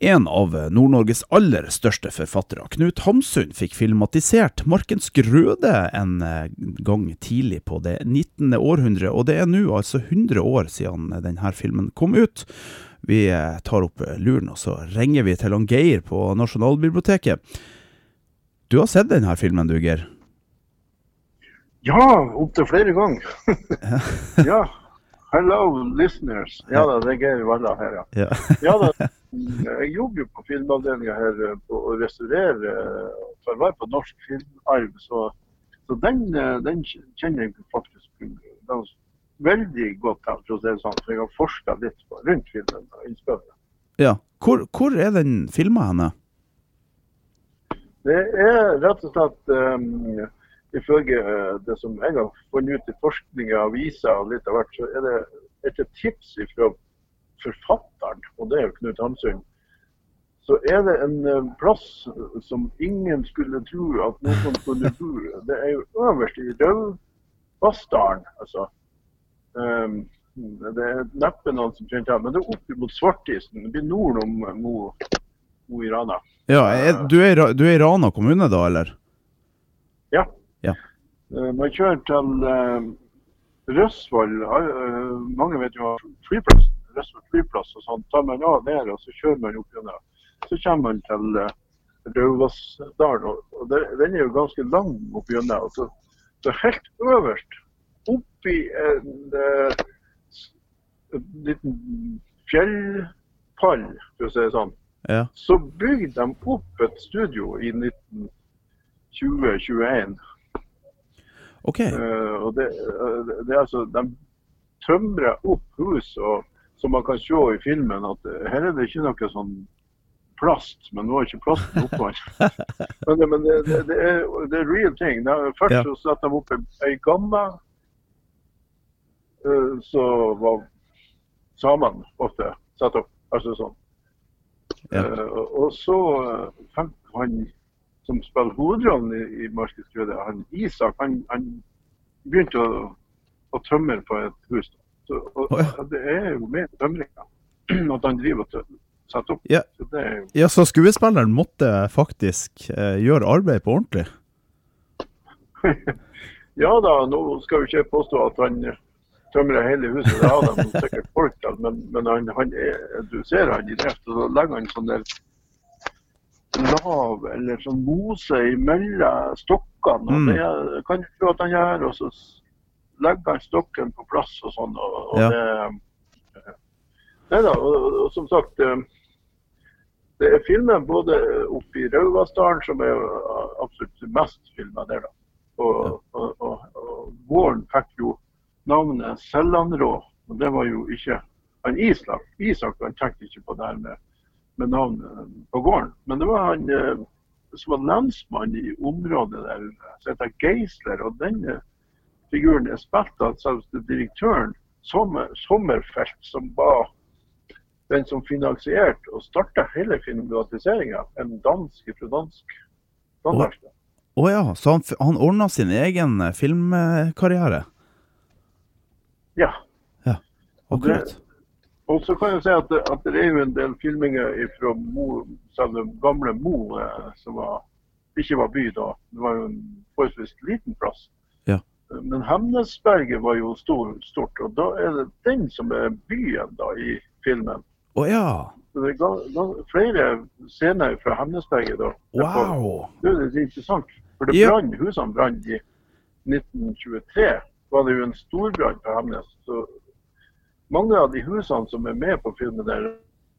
En av Nord-Norges aller største forfattere, Knut Hamsun, fikk filmatisert Markens grøde en eh, gang tidlig på det 19. århundre, og det er nå altså 100 år siden denne filmen kom ut. Vi eh, tar opp luren, og så ringer vi til han Geir på Nasjonalbiblioteket. Du har sett denne filmen, du, Geir? Ja, opptil flere ganger. ja. Hello, listeners. Ja da, det er Geir Valla her, ja. Ja. ja da, jeg jobber jo på filmavdelinga her eh, på å restaurere eh, for å være på norsk filmarv. Så, så den, eh, den kjenner jeg faktisk veldig godt til, for å si det sånn. For jeg har forska litt på, rundt filmen og innspillet. ja. Hvor, hvor er den filma henne? Det er rett og slett um, ifølge uh, det som jeg har funnet ut i forskning av aviser og litt av hvert, så er det etter tips fra forfatteren, og det er jo Knut Hamsun, så er det en uh, plass som ingen skulle tro at noen kunne bo. Det er jo øverst i Rauvassdalen, altså. Um, det er neppe noen som kjenner til men det er opp mot Svartisen. Det blir nord om Mo, Mo i Rana. Ja, er, du, er, du er i Rana kommune da, eller? Ja. Ja. Eh, Man kjører til uh, Røsvoll. eh, mange vet jo flyplass. Røsvoll flyplass og sånn. Tar man av der, og så kjører man opp gjennom. Så kommer man til Rauvassdalen. Og, den er jo ganske lang opp gjennom. Så, så helt øverst, oppi en, eh, en liten fjellpall, for å si det sånn, Ja. så bygde de opp et studio i 1920-21. OK. Uh, og det, eh, det er altså, De tømrer opp hus, og som man kan se i filmen, at eh, her er det ikke noe sånn plast, men nå er ikke plasten oppå. men det, men det, det, det, er, det er real ting. Først Ja. så satte de opp ei, gamme uh, så var samene ofte satt opp. Altså sånn. Ja. Og, så fant han som spiller hovedrollen i, i Marskets Grøde, han Isak, han, han begynte å, å tømme på et hus. Så, og, oh, ja. Det er jo med tømringa at han driver og setter opp. Ja. Så jo Ja, så skuespilleren måtte faktisk eh, gjøre arbeid på ordentlig? Ja da, nå skal jo ikke påstå at han tømrer hele huset, det har de sikkert folk til, men, men han, han er, du ser han i drift, og så legger han sånn der lav eller sånn mose imellom stokkene. og Mm. Det kan du tro at han gjør, og så legger han stokken på plass og sånn. og, og Ja. det, Nei da, og, og, og som sagt eh, det er filmer både oppe i Rauvassdalen, som er absolutt mest filma der. da. Og, og, gården fikk jo navnet Sellanrå, Og det var jo ikke han Isak. Isak han tenkte ikke på det her med, med navnet på gården. Men det var han eh, som var lensmann i området der, som heter Geisler. Og den eh, figuren er spilt av selveste direktøren Sommer, Sommerfelt, som var den som finansierte og starta hele filmatiseringa. En dansk fra dansk Danmark. Å ja, så han, han ordna sin egen eh, filmkarriere? Ja. Akkurat. Og så kan jeg si at, det- at det er jo en del filminger fra Mo, den gamle Mo, eh, som var, ikke var by da. Det var jo en forholdsvis liten plass. Ja. Men Hemnesberget var jo stor, stort, og da er det den som er byen da i filmen. Å ja. Så det er flere scener fra Hemnesberget da. Wow. Det er litt interessant, for det Ja. brann, husene brann i 1923. var det jo en storbrann på Hemnes. Så mange av de husene som er med på filmen der,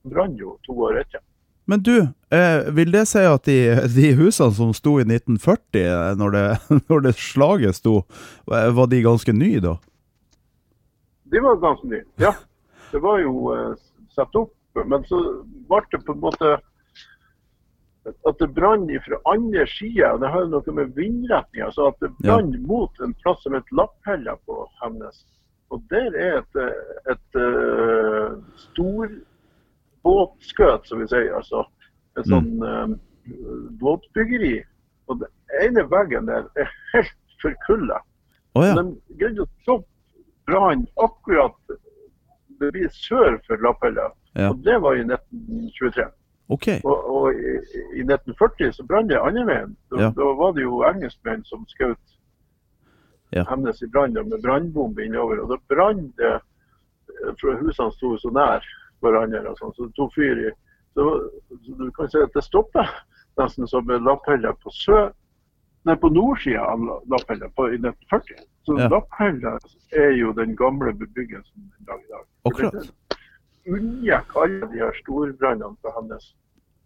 brann jo to år etter. Men du, eh, vil det si at de, de husene som sto i 1940, eh, når det, når det slaget sto, eh, var de ganske nye da? De var ganske nye. Ja. Det var jo eh, satt opp, men så ble det på en måte at det brant fra andre sida. Det har jo noe med vindretninga Så at det brant mot en plass som het Lapphella på Hemnes. Og der er et, et, uh, storbåtskøt, som vi sier. Altså et mm. sånn uh, båtbyggeri. Og den ene veggen der er helt forkulla. Oh, ja. De greide å stoppe brannen akkurat det blir sør for Lappella. Ja. Og det var i 1923. Okay. Og, og i, i, 1940 så brant det andre veien. Da, ja. da, var det jo engelskmenn som skjøt ja. Hemnes i brann med brannbombe innover. Og da brant det For husene sto så nær hverandre, og sånn, så det tok fyr i så, så, du kan si at det stopper nesten som en Lapphella på sør Nei, på nordsida av Lapphella i 1940. Så Ja. Lapphella er jo den gamle bebyggelsen den dag i dag. Akkurat. Unngikk alle de her storbrannene på Hemnes.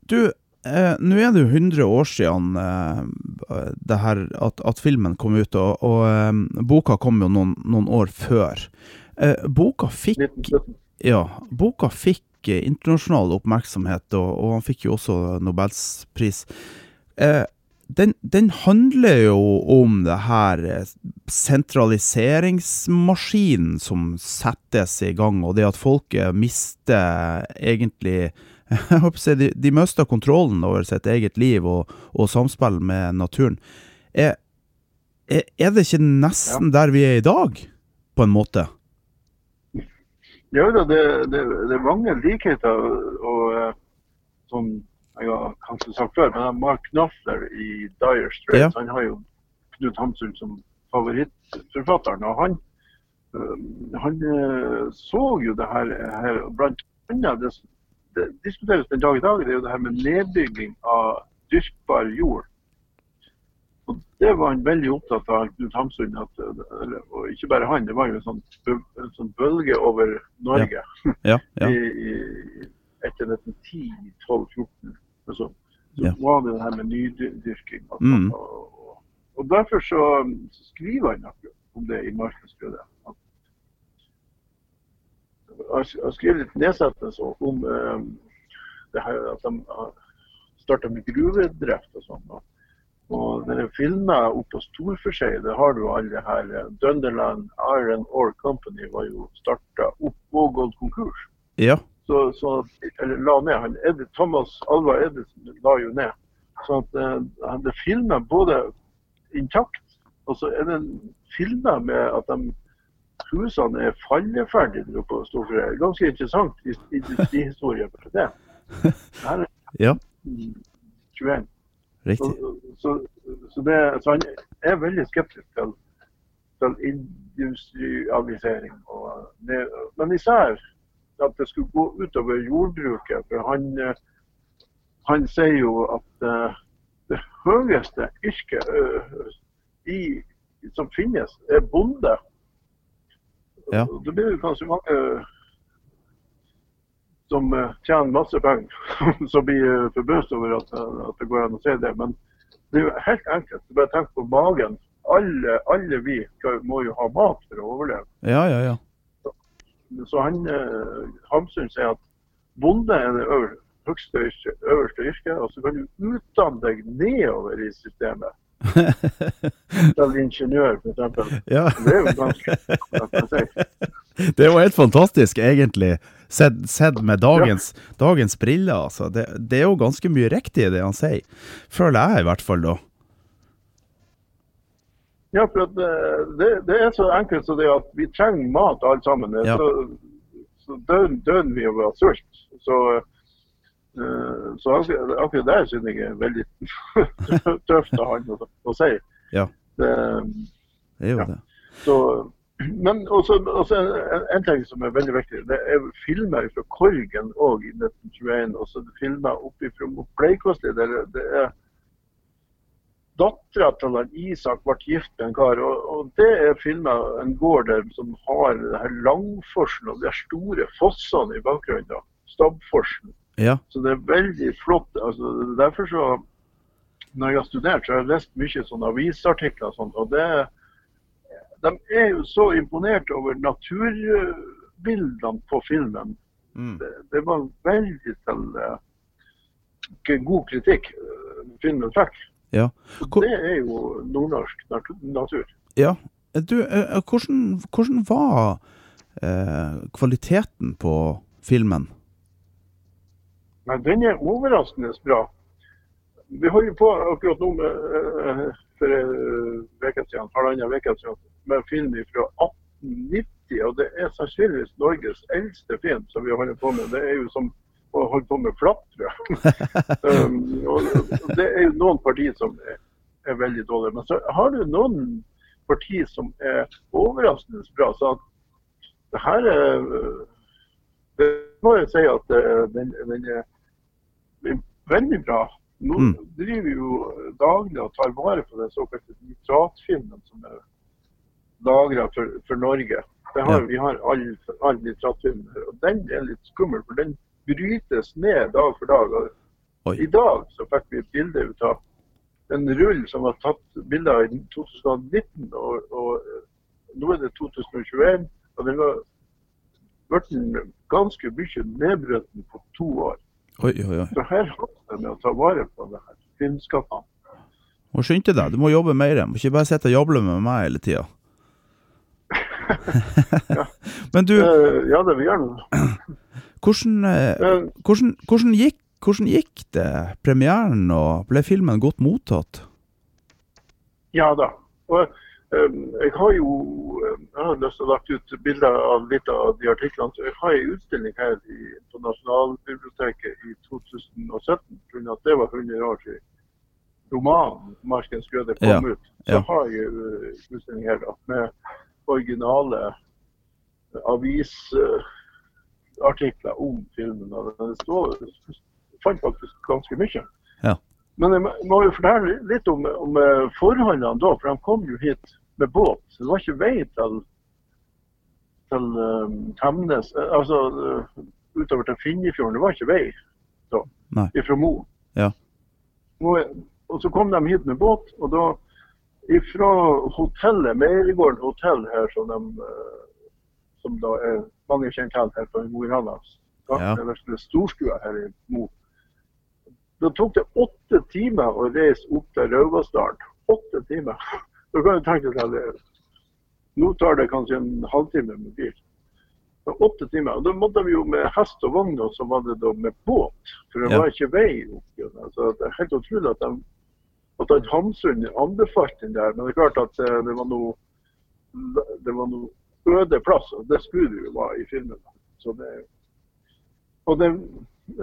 Du, eh, nå er det jo 100 år siden eh, det her, at, at filmen kom ut, og, og eh, boka kom jo noen, noen år før. Eh, boka fikk Ja, boka fikk eh, internasjonal oppmerksomhet, og, og han fikk jo også Nobels Eh, den, den handler jo om det her eh, sentraliseringsmaskinen som settes i gang, og det at folket mister egentlig jeg håper å de, de mister kontrollen over sitt eget liv og, og samspill med naturen. Er, er, er det ikke nesten der vi er i dag, på en måte? Ja da, det, det, det er mange likheter. Og, eh, som jeg har kanskje sagt før, men Mark Knopfler i Dire Straits Ja. han har jo Knut Hamsun som favorittforfatteren. Og han, øh, han øh, så jo det her, her blant annet det, det diskuteres den dag i dag, det er jo det her med nedbygging av dyrkbar jord. Og Det var han veldig opptatt av, Knut Hamsun. At, og ikke bare han, det var jo en sånn, en sånn bølge over Norge Ja, ja. i, i, etter 1910, 12, 14. og Så, Ja. var det det her med nydyrking. Og, Mm. og, og, og derfor så, så skriver han akkurat om det i Markedsbrødet. At- har skrevet litt nedsettelse om eh, det her at de har starta med gruvedrift og sånn. Og, og denne filmen oppe på Storforskjei, det har du alle her. eh, Dunderland Iron Ore Company var jo starta opp og gått konkurs ja. så, så eller la ned. Han, Edith, Thomas Alva Edison la jo ned. Så at eh, det filmer både intakt, og så er det filmer med at de, husene er falleferdige nå på Storfjord. Ganske interessant his- industrihistorie for det. Her er Ja. mm, 21. Riktig. Så, så, så, det, så han er veldig skeptisk til, til industrialisering. Det, men især at det skulle gå utover jordbruket. For han, eh, han sier jo at eh, det høyeste yrket eh, i, som finnes, er bonde. Ja. Det blir kanskje mange som eh, tjener masse penger, som blir uh, forbauset over at, eh, at det går an å si det. Men det er jo helt enkelt. Bare tenk på magen. Alle, alle vi må jo ha mat for å overleve. Ja, ja, ja. Så han, eh, Hamsun sier at bonde er det øverste, øverste yrket, og så kan du utdanne deg nedover i systemet. Til ingeniør, f.eks. ja. Det er jo ganske. Det er jo helt fantastisk, egentlig, sett, sett med dagens, dagens briller. Altså. Det, det er jo ganske mye riktig i det han sier. Føler jeg i hvert fall, da. Ja, for eh, det, det er så enkelt som det at vi trenger mat alle sammen. Ja. Så, så dør, vi av sult. Så, så akkurat der det synes jeg er veldig tøft av han å, si. Ja. Det, Det er jo Ja. det. så, men også, også en, en ting som er veldig viktig, det er filmer fra Korgen òg i 1921. Og så filmer oppe fra Bleikåsli. Der det er Dattera til han Isak ble gift med en kar. Og, og det er filma en gård der som har det her Langforsen og de store fossene i bakgrunnen. Stabforsen. Ja. Så det er veldig flott. altså Derfor så Når jeg har studert, så har jeg lest mye sånne avisartikler og sånt. Og det, de er jo så imponert over naturbildene på filmen Mm. det, det var veldig til eh, god kritikk eh, filmen fikk. Ja. Hvor- Det er jo nordnorsk natu- natur. Ja. Du, eh, hvordan, hvordan var eh, kvaliteten på filmen? Men den er overraskende bra. Vi holder på akkurat nå med, eh, for en uke siden, halvannen uke siden, med film fra 1890. Og det er sannsynligvis Norges eldste film som vi holder på med. Det er jo som å holde på med jeg. um, og det er jo noen partier som er, er veldig dårlige. Men så har du noen partier som er overraskende bra. Så at det her er må jeg si at eh, den, den er veldig bra. Nå Mm. driver vi jo daglig og tar vare på den såkalte nitratfilmen som er lagra for, for Norge. Det har, Ja. Vi har all, all nitratfilm her, og den er litt skummel, for den brytes ned dag for dag. Og I dag så fikk vi et bilde ut av en rull som var tatt bilder i 2019, og, og eh, nå er det 2021. og den var blitt ganske mye nedbrutt på to år. Oi, oi, oi. Så her haster det med å ta vare på det her filmskapene. Må skynde deg, du må jobbe mer. Du Må ikke bare sitte og jable med meg hele tida. Men du, Eh, ja, det vil gjerne. hvordan, eh, Eh, hvordan, hvordan, gikk, hvordan gikk det premieren, og ble filmen godt mottatt? ja da. Og, jeg har jo jeg har lyst til å lage ut bilder av litt av de artiklene. Så jeg har en utstilling her i, på Nasjonalbiblioteket i 2017. pga. at det var 100 år siden romanen 'Markens grøde' kom Ja, ut. Så ja. har jeg en utstilling her da, med originale avisartikler om filmen. Og det står, fant faktisk ganske mye. Ja. Men jeg må- jo fortelle litt om, om eh, forholdene da, for de kom jo hit med båt. Så det var ikke vei til, til um, Hemnes, eh, altså eh, utover til Finnefjorden. Det var ikke vei da, ifra Mo. Ja. Og, og så kom de hit med båt, og da ifra hotellet, Meiergården hotell her, som, de, eh, som da er mange kjent til her på Mo i Rana, Ja. storstua her i Mo. Da tok det åtte timer å reise opp til Rauvasdalen. Åtte timer. Da kan du tenke deg det. Nå tar det kanskje en halvtime med bil. Var åtte timer. Og da måtte vi jo med hest og vogn, og så var det da med båt. For det Ja. var ikke vei opp Så Altså, det er helt utrolig at de at Hamsun anbefalte den der. Men det er klart at eh, det var noe det var noe øde plass, og det skulle det jo være i filmen. Så det, og det,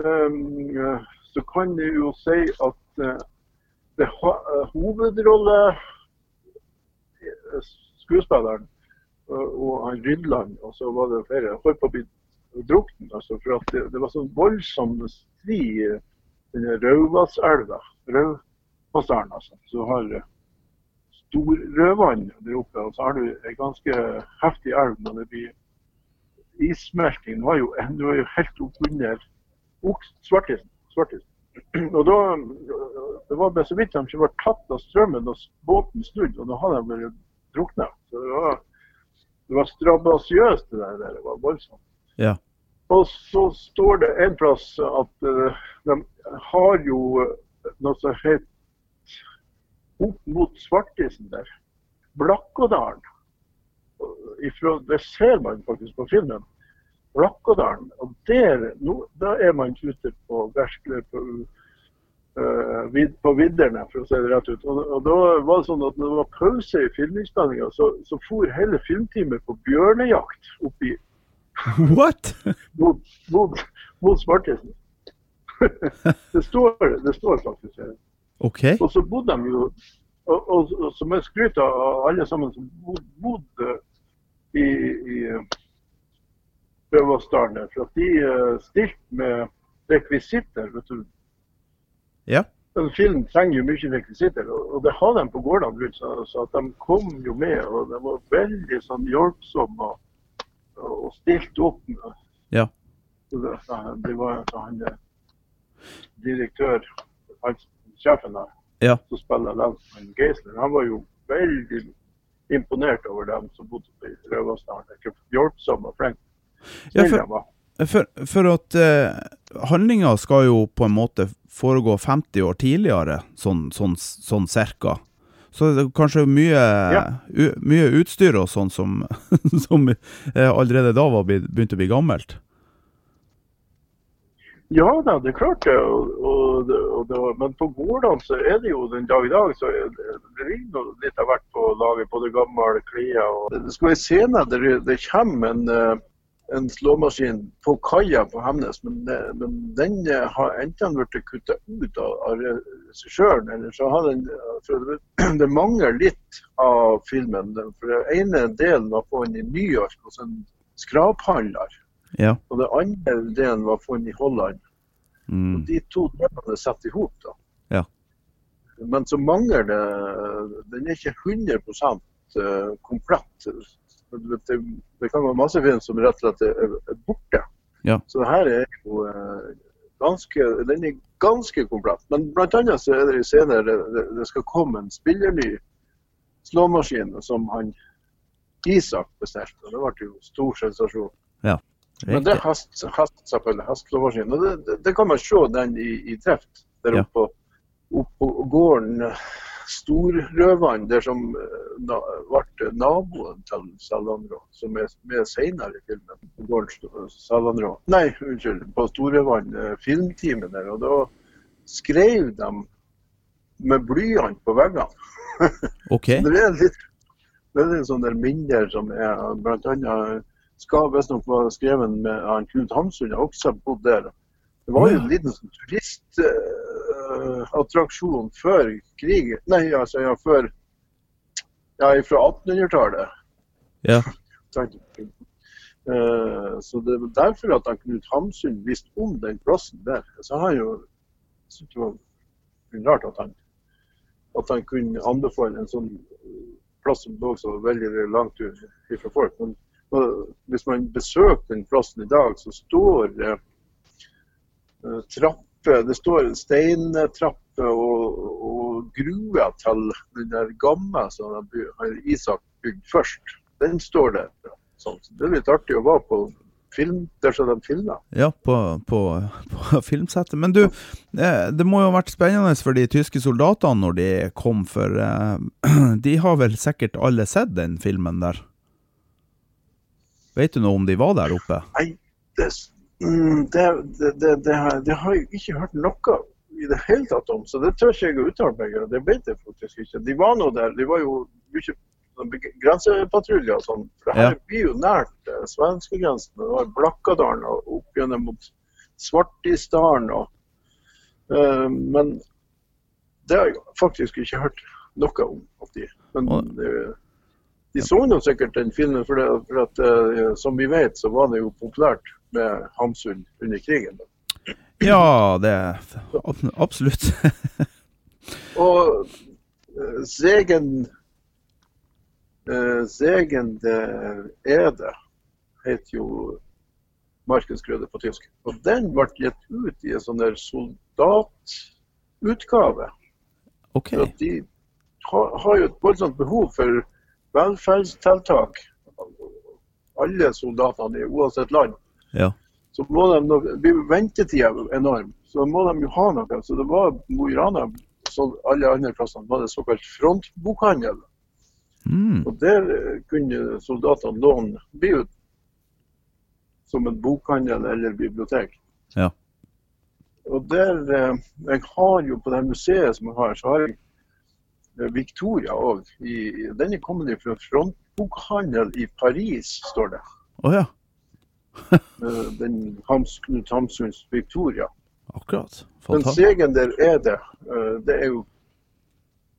um, så kan jeg jo si at eh, det hovedrolle skuespilleren og han Rydland, og så var det flere, Jeg holdt på å bli druknet. Altså, for at det, det var sånn voldsom stri i denne Rauvasselva. Rauvassdalen, altså. Så har eh, Storrødvann der oppe, og så har du en ganske heftig elv når det blir issmelting. Den var jo, den var jo helt oppunder svartisen. svartisen. Og da, Det var bare så vidt de ikke var tatt av strømmen da båten snudde, og da hadde de vært drukna. Så det var, det var strabasiøst, det der. Det var voldsomt. Ja. Og så står det en plass at uh, de har jo noe som heter opp mot Svartisen der. Blakkådalen. Ifra, det ser man faktisk på filmen. Blakkådalen. Og der, nå, da er man ute på virkelig på, eh, vid, på vidderne, for å si det rett ut. Og, og da var det sånn at når det var pause i filminnspillinga, så, så for hele filmteamet på bjørnejakt oppi What? mot, mot, mot Smartisen. det, står, det står faktisk her. Okay. Og så bodde de jo og, og, og som jeg skryte av alle sammen som bodde i, i Bøvassdalen, der, for at de eh, stilte med rekvisitter. vet du. Ja. En film trenger jo mye rekvisitter, og, det har de på gårdene rundt. Så, så de kom jo med, og de var veldig sånn hjelpsomme og, og stilte opp. med- Ja. Så det, det var så han eh, direktør, han, sjefen der, Ja. som spiller lensmann Geisler, han var jo veldig imponert over dem som bodde i Røvassdalen. Hjelpsomme og flinke. Ja, for, for, for at uh, handlinga skal jo på en måte foregå 50 år tidligere, sånn, sånn, sånn cirka. Så det er kanskje mye, Ja. u, mye utstyr og sånn som, som eh, allerede da var begynt å bli gammelt. Ja da, det er klart det. Og, og, og det var- men på gårdene så er det jo den dag i dag så det, ligger litt av hvert på laget. Både gamle klær og Det skal være senere det- det kommer en, eh, en slåmaskin på kaia på Hemnes, men, det, men den eh, har enten blitt kutta ut av, av regissøren, eller så har den for det, det mangler litt av filmen. For den ene delen var funnet i New York hos en skraphandler. Ja. Og den andre delen var funnet i Holland. Mm. De to delene er satt i hop. da. Ja. Men så mangler det Den er ikke 100 eh, komplett. Det, det, det kan være masse film som rett og slett er, er borte. Ja. Så her er jo eh, ganske Den er ganske komplett. Men annet så er det senere det, det skal komme en spillerny slåmaskin som han Isak bestilte. og Det ble jo stor sensasjon. Men det er hest, hest selvfølgelig, hestslåmaskin. Og det, det, det kan man se den i, i Treft, der Ja. oppe på, opp på gården eh, Storrøvann, der som da, ble naboen til Sellandrå, som er med senere i filmen. Gården St- Nei, unnskyld, på Storrødvann eh, filmteamet der. Og da skrev de med blyant på veggene. OK. Det er litt det er sånne sånn minner som er annet skal visstnok være skrevet med han Knut Hamsun, har også bodd der. Det var jo en liten sånn turistattraksjon før krigen Nei, altså ja, før Ja, fra 1800-tallet. Ja. Eh, så det var derfor at han Knut Hamsun visste om den plassen der. Så han jo syntes det var rart at han, at han kunne anbefale en sånn plass som lå så veldig langt fra folk. Men hvis man besøker den plassen i dag, så står det øh, trapper, det står steintrapper og, og grue til den der gamle som Isak bygde først. Den står der. Sånn. Så det er litt artig å være på film der som de filmer. Ja, på, på, på filmsettet. Men du, eh, det må jo ha vært spennende for de tyske soldatene når de kom, for eh, de har vel sikkert alle sett den filmen der? Vet du noe om de var der oppe? Nei, det, det, det, det, det, har, det har jeg ikke hørt noe i det hele tatt om, så det tør ikke jeg å uttale meg om. Det vet jeg faktisk ikke. De var nå der. De var jo mye sånn grensepatruljer og sånn. For det her Ja. blir jo nært eh, svenskegrensen. Det var Blakkadalen og opp gjennom mot Svartisdalen. Og, eh, men det har jeg faktisk ikke hørt noe om. At de, men det, de så nå sikkert den filmen, for, det, for at, eh, som vi vet, så var det jo populært med Hamsun under krigen. Ja, det er Absolutt. Og eh, Segen eh, Segen Ede heter jo Markensgrøde på tysk. Og den ble gitt ut i en sånn soldatutgave. Okay. Så de har, har jo et voldsomt behov for velferdstiltak. Alle soldatene i uansett land. Ja. Så må de, nok, blir ventetida enorm. Så må de jo ha noe. Så det var Mo i Rana, som alle andre plassene, var det såkalt frontbokhandel. Mm. Og der eh, kunne soldatene låne bli ut som en bokhandel eller bibliotek. Ja. Og der eh, Jeg har jo på det museet som jeg har, så har jeg eh, Victoria òg. Den er kommet fra frontbokhandel i Paris, står det. Oh, ja. Eh, Den Hams, Knut Hamsuns Victoria. Akkurat. Den segen der er det. eh, Det er jo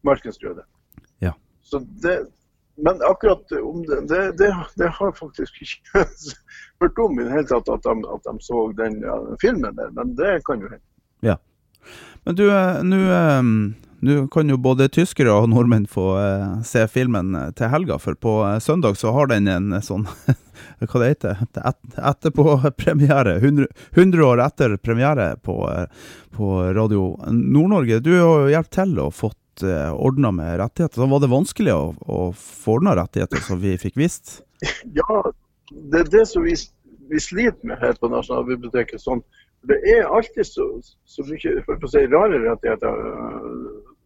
markedsrøde. Ja. Så det, men akkurat om det, det, det, det har faktisk ikke hørt om i det hele tatt, at de, at de så den ja, filmen der. Men det kan jo hende. Men du, eh, nå nå kan jo både tyskere og nordmenn få eh, se filmen eh, til helga, for på eh, søndag så har den en sånn Hva det heter det? Et, Etterpå-premiere. 100, 100 år etter premiere på, på Radio Nord-Norge. Du har jo hjulpet til og fått ordna med rettigheter. Så var det vanskelig å, å få ordna rettigheter som vi fikk visst? Ja, det er det som vi, vi sliter med her på Nasjonalbiblioteket. sånn. Det er alltid så, så mye si, rare rettigheter.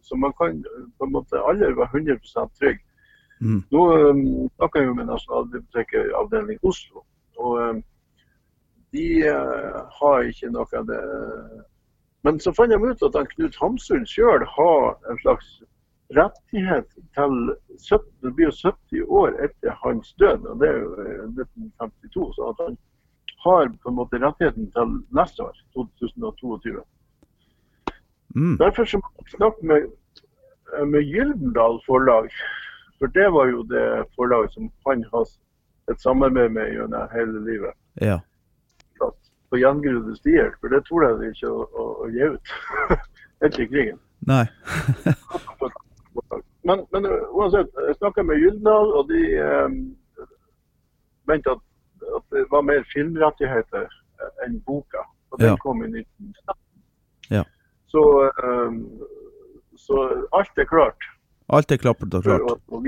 Så man kan på en måte aldri være 100 trygg. Mm. Nå um, snakker jeg jo med Nasjonalbiblioteket avdeling Oslo. og um, De uh, har ikke noe av det. Men så fant de ut at han Knut Hamsun sjøl har en slags rettighet til 70, det blir jo 70 år etter hans død. og Det er jo uh, 1952. Så at han har på en måte rettigheten til neste år, 2022. Mm. Derfor så snakke med, med Gyldendal forlag. For det var jo det forlaget som han har et samarbeid med gjennom hele livet. Ja. På gjengrodde stier. For det tror jeg ikke å, å, å gi ut etter krigen. Nei. Men, men uansett, jeg snakka med Gyldendal, og de eh, mente at, at det var mer filmrettigheter enn boka. Og den Ja. kom i 1917. Ja. Så, eh, så alt er klart. Alt er klappet og klart. å- å.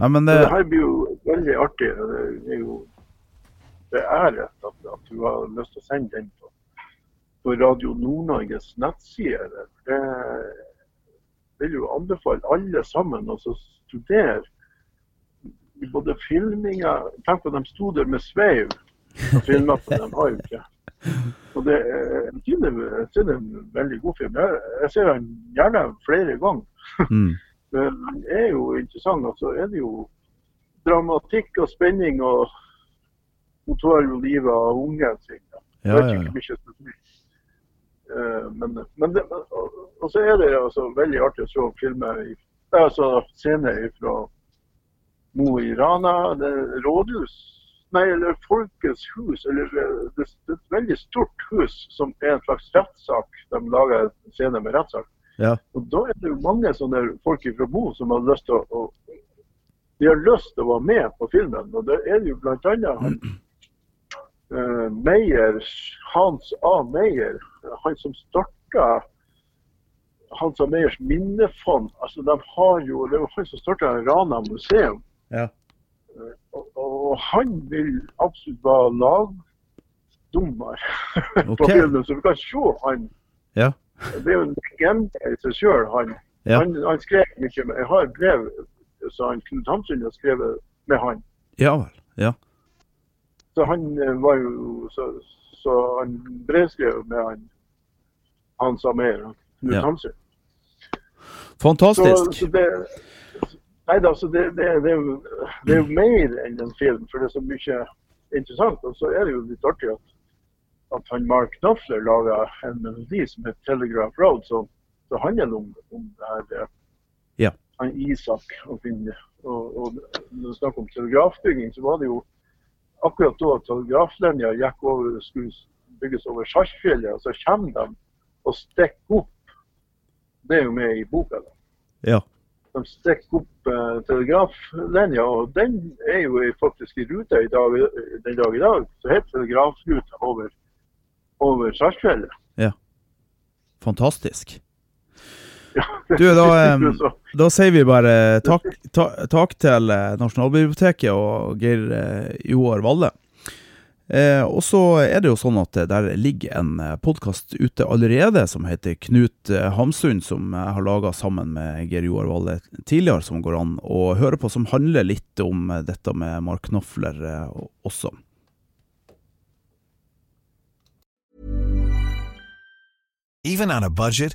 Nei, men det, det her blir jo veldig artig. Det er jo det er at, at du har lyst til å sende den på, på Radio Nord-Norges nettsider. Det vil jo anbefale alle sammen å så studere både filminga Tenk på at de sto der med sveiv og filma på dem. har jo ikke. Og det er, en veldig god film. Jeg, jeg ser den gjerne flere ganger. mm. Men den er jo interessant. Og så er det jo dramatikk og spenning og hun tar jo livet av ungen sin. Ja, ja, ja. spesifikt. Eh, Men, men det, og, så er det altså veldig artig å se filmer i, altså scener fra Mo i Rana, det er rådhus, nei, eller Folkets hus. eller eh, det, det er et veldig stort hus som er en slags rettssak. De lager en scene med rettssak. Ja. Og da er det jo mange sånne folk fra Mo som har lyst til å, å de har lyst til å være med på filmen. Og det er jo bl.a. han eh, Meyer, Hans A. Meyer, han som starta Hans A. Meyers minnefond. altså de har jo, Det var han som starta Rana museum. Ja. Og, og han vil absolutt være lagdommer okay. på filmen, så vi kan se han. Ja. Det er jo en legende i seg sjøl, han. Ja. han. Han skrev mye men Jeg har et brev så han Knut Hamsun har skrevet med han. ja vel. Ja. Så han eh, var jo Så, så han brevskrev med han han som er Knut Ja. Hamsun. Så, Fantastisk. så det Nei altså, det, det, det, det er jo mer enn en film, for det er så mye interessant. Og så er det jo litt artig at, at han Mark Knopfler laga en melodi som heter 'Telegraph Road', som, som handler om, om det her eh, Ja. han Isak og, Finn- og, og når det er snakk om telegrafbygging, så var det jo akkurat da telegraflinja gikk over, skulle bygges over Saltfjellet, og så kommer de og stikker opp. Det er jo med i boka. da. Ja. De stikker opp eh, telegraflinja, og den er jo faktisk i rute i dag, den dag i dag. Så heter telegrafruta over, over. Fantastisk. Ja, Du, da, em, Da sier vi bare takk, ta, takk til eh, Nasjonalbiblioteket og Geir eh, Joar Valle. Eh, og så er det jo sånn at der ligger en podkast ute allerede som heter Knut Hamsund, som jeg har laga sammen med Geir Joar Valle tidligere, som går an å høre på, som handler litt om eh, dette med Mark Knopfler eh, også. Even on a budget.